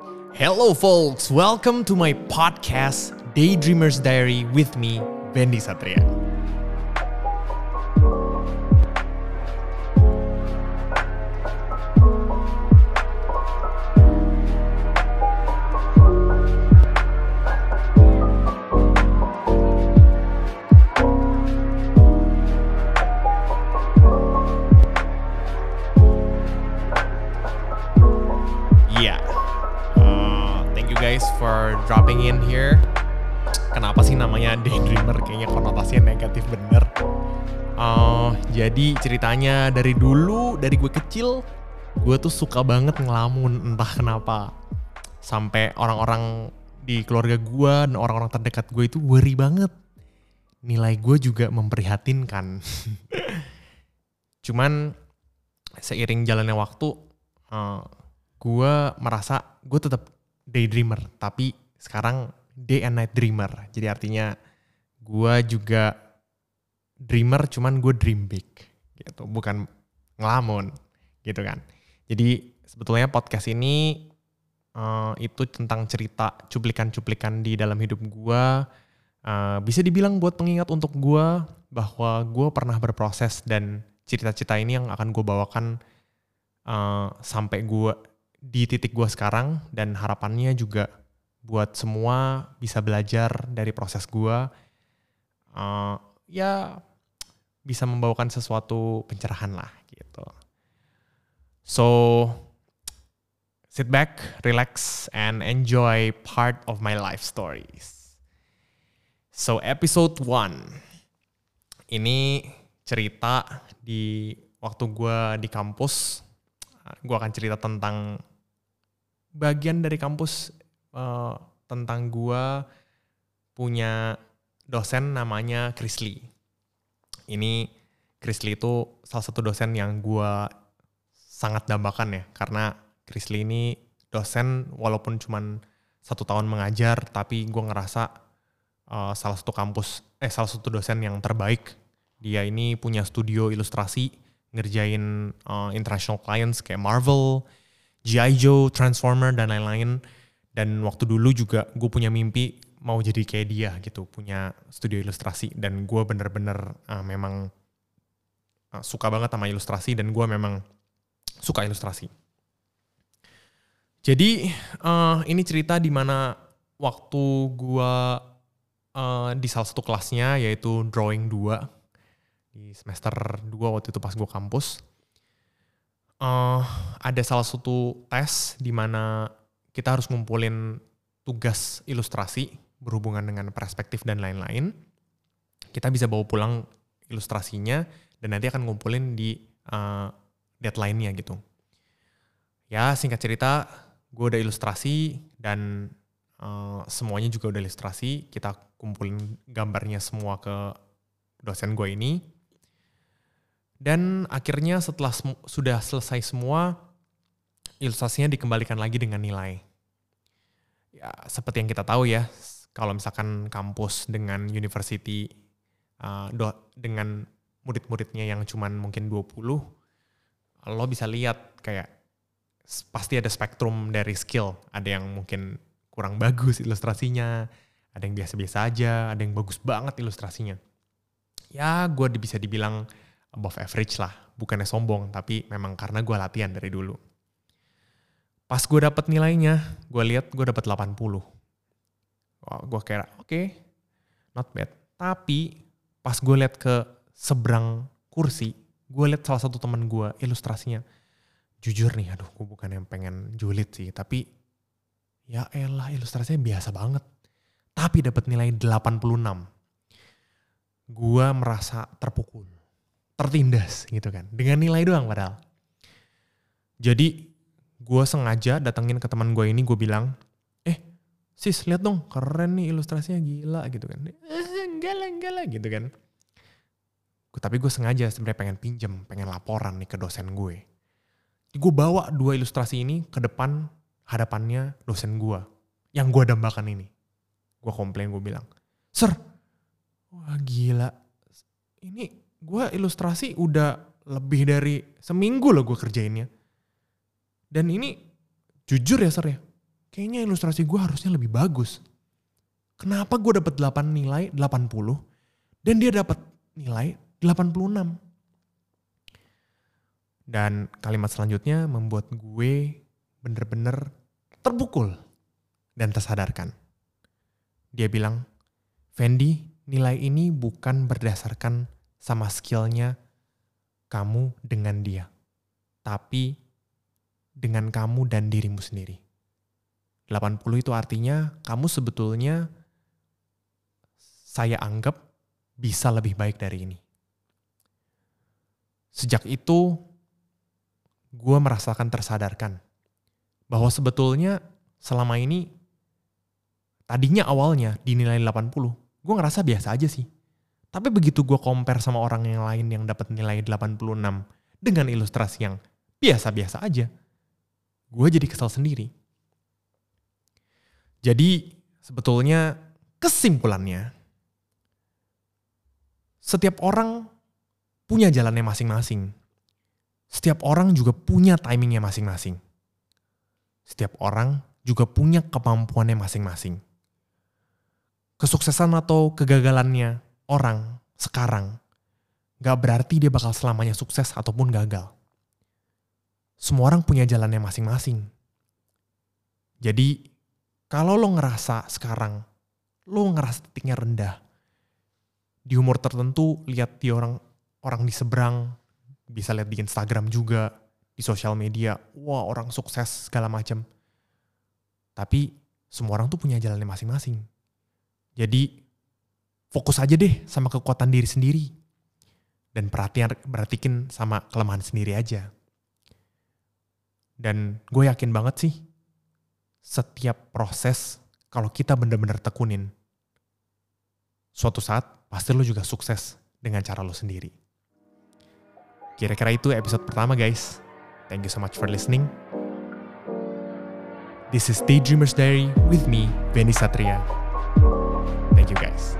Hello, folks. Welcome to my podcast, Daydreamer's Diary, with me, Bendy Satria. Yeah. Guys for dropping in here. Kenapa sih namanya daydreamer? Kayaknya konotasinya negatif bener. Uh, jadi ceritanya dari dulu, dari gue kecil, gue tuh suka banget ngelamun entah kenapa. Sampai orang-orang di keluarga gue dan orang-orang terdekat gue itu worry banget. Nilai gue juga memprihatinkan. Cuman seiring jalannya waktu, uh, gue merasa gue tetap daydreamer tapi sekarang day and night dreamer. Jadi artinya gue juga dreamer cuman gue dream big gitu. Bukan ngelamun gitu kan. Jadi sebetulnya podcast ini eh, itu tentang cerita cuplikan-cuplikan di dalam hidup gue Eh, bisa dibilang buat pengingat untuk gue bahwa gue pernah berproses dan cerita-cerita ini yang akan gue bawakan eh, sampai gue di titik gue sekarang dan harapannya juga buat semua bisa belajar dari proses gue Eh, ya bisa membawakan sesuatu pencerahan lah gitu. So sit back relax and enjoy part of my life stories. So episode 1 ini cerita di waktu gue di kampus. Gue akan cerita tentang bagian dari kampus eh, tentang gua punya dosen namanya Chris Lee. Ini Chris Lee itu salah satu dosen yang gua sangat dambakan ya karena Chris Lee ini dosen walaupun cuman satu tahun mengajar tapi gua ngerasa eh, salah satu kampus eh salah satu dosen yang terbaik. Dia ini punya studio ilustrasi ngerjain eh, international clients kayak Marvel, G.I. Joe, Transformer, dan lain-lain. Dan waktu dulu juga gue punya mimpi mau jadi kayak dia gitu, punya studio ilustrasi. Dan gue bener-bener uh, memang uh, suka banget sama ilustrasi dan gue memang suka ilustrasi. Jadi uh, ini cerita di mana waktu gue uh, di salah satu kelasnya yaitu drawing 2 di semester 2 waktu itu pas gue kampus eh, ada salah satu tes di mana kita harus ngumpulin tugas ilustrasi berhubungan dengan perspektif dan lain-lain. Kita bisa bawa pulang ilustrasinya dan nanti akan ngumpulin di eh, deadline-nya gitu. Ya singkat cerita, gue udah ilustrasi dan eh, semuanya juga udah ilustrasi. Kita kumpulin gambarnya semua ke dosen gue ini. Dan akhirnya setelah sudah selesai semua, ilustrasinya dikembalikan lagi dengan nilai. Ya, seperti yang kita tahu ya, kalau misalkan kampus dengan university uh, dengan murid-muridnya yang cuman mungkin 20, lo bisa lihat kayak pasti ada spektrum dari skill. Ada yang mungkin kurang bagus ilustrasinya, ada yang biasa-biasa aja, ada yang bagus banget ilustrasinya. Ya, gue bisa dibilang above average lah. Bukannya sombong, tapi memang karena gue latihan dari dulu. Pas gue dapet nilainya, gue lihat gue dapet 80. Wah, gue kira, oke, not bad. Tapi pas gue lihat ke seberang kursi, gue lihat salah satu teman gue ilustrasinya. Jujur nih, aduh gue bukan yang pengen julid sih, tapi ya elah ilustrasinya biasa banget. Tapi dapat nilai 86. Gue merasa terpukul tertindas gitu kan. Dengan nilai doang padahal. Jadi gue sengaja datengin ke teman gue ini gue bilang eh sis lihat dong keren nih ilustrasinya gila gitu kan. Eh, enggak lah enggak lah gitu kan. Tapi gue sengaja sebenarnya pengen pinjem pengen laporan nih ke dosen gue. Gue bawa dua ilustrasi ini ke depan hadapannya dosen gue yang gue dambakan ini. Gue komplain gue bilang sir wah gila. Ini gue ilustrasi udah lebih dari seminggu loh gue kerjainnya. Dan ini jujur ya sir ya, kayaknya ilustrasi gue harusnya lebih bagus. Kenapa gue dapat 8 nilai 80 dan dia dapat nilai 86? Dan kalimat selanjutnya membuat gue bener-bener terpukul dan tersadarkan. Dia bilang, Fendi, nilai ini bukan berdasarkan sama skillnya kamu dengan dia. Tapi dengan kamu dan dirimu sendiri. 80 itu artinya kamu sebetulnya saya anggap bisa lebih baik dari ini. Sejak itu, gue merasakan tersadarkan bahwa sebetulnya selama ini tadinya awalnya dinilai 80, gue ngerasa biasa aja sih. Tapi begitu gue compare sama orang yang lain yang dapat nilai 86 dengan ilustrasi yang biasa-biasa aja, gue jadi kesal sendiri. Jadi sebetulnya kesimpulannya, setiap orang punya jalannya masing-masing. Setiap orang juga punya timingnya masing-masing. Setiap orang juga punya kemampuannya masing-masing. Kesuksesan atau kegagalannya orang sekarang gak berarti dia bakal selamanya sukses ataupun gagal. Semua orang punya jalannya masing-masing. Jadi, kalau lo ngerasa sekarang, lo ngerasa titiknya rendah, di umur tertentu lihat di orang orang di seberang bisa lihat di Instagram juga, di sosial media, wah orang sukses segala macam. Tapi semua orang tuh punya jalannya masing-masing. Jadi fokus aja deh sama kekuatan diri sendiri. Dan perhatian perhatikin sama kelemahan sendiri aja. Dan gue yakin banget sih, setiap proses kalau kita bener-bener tekunin, suatu saat pasti lo juga sukses dengan cara lo sendiri. Kira-kira itu episode pertama guys. Thank you so much for listening. This is Daydreamer's Diary with me, Benny Satria. Thank you guys.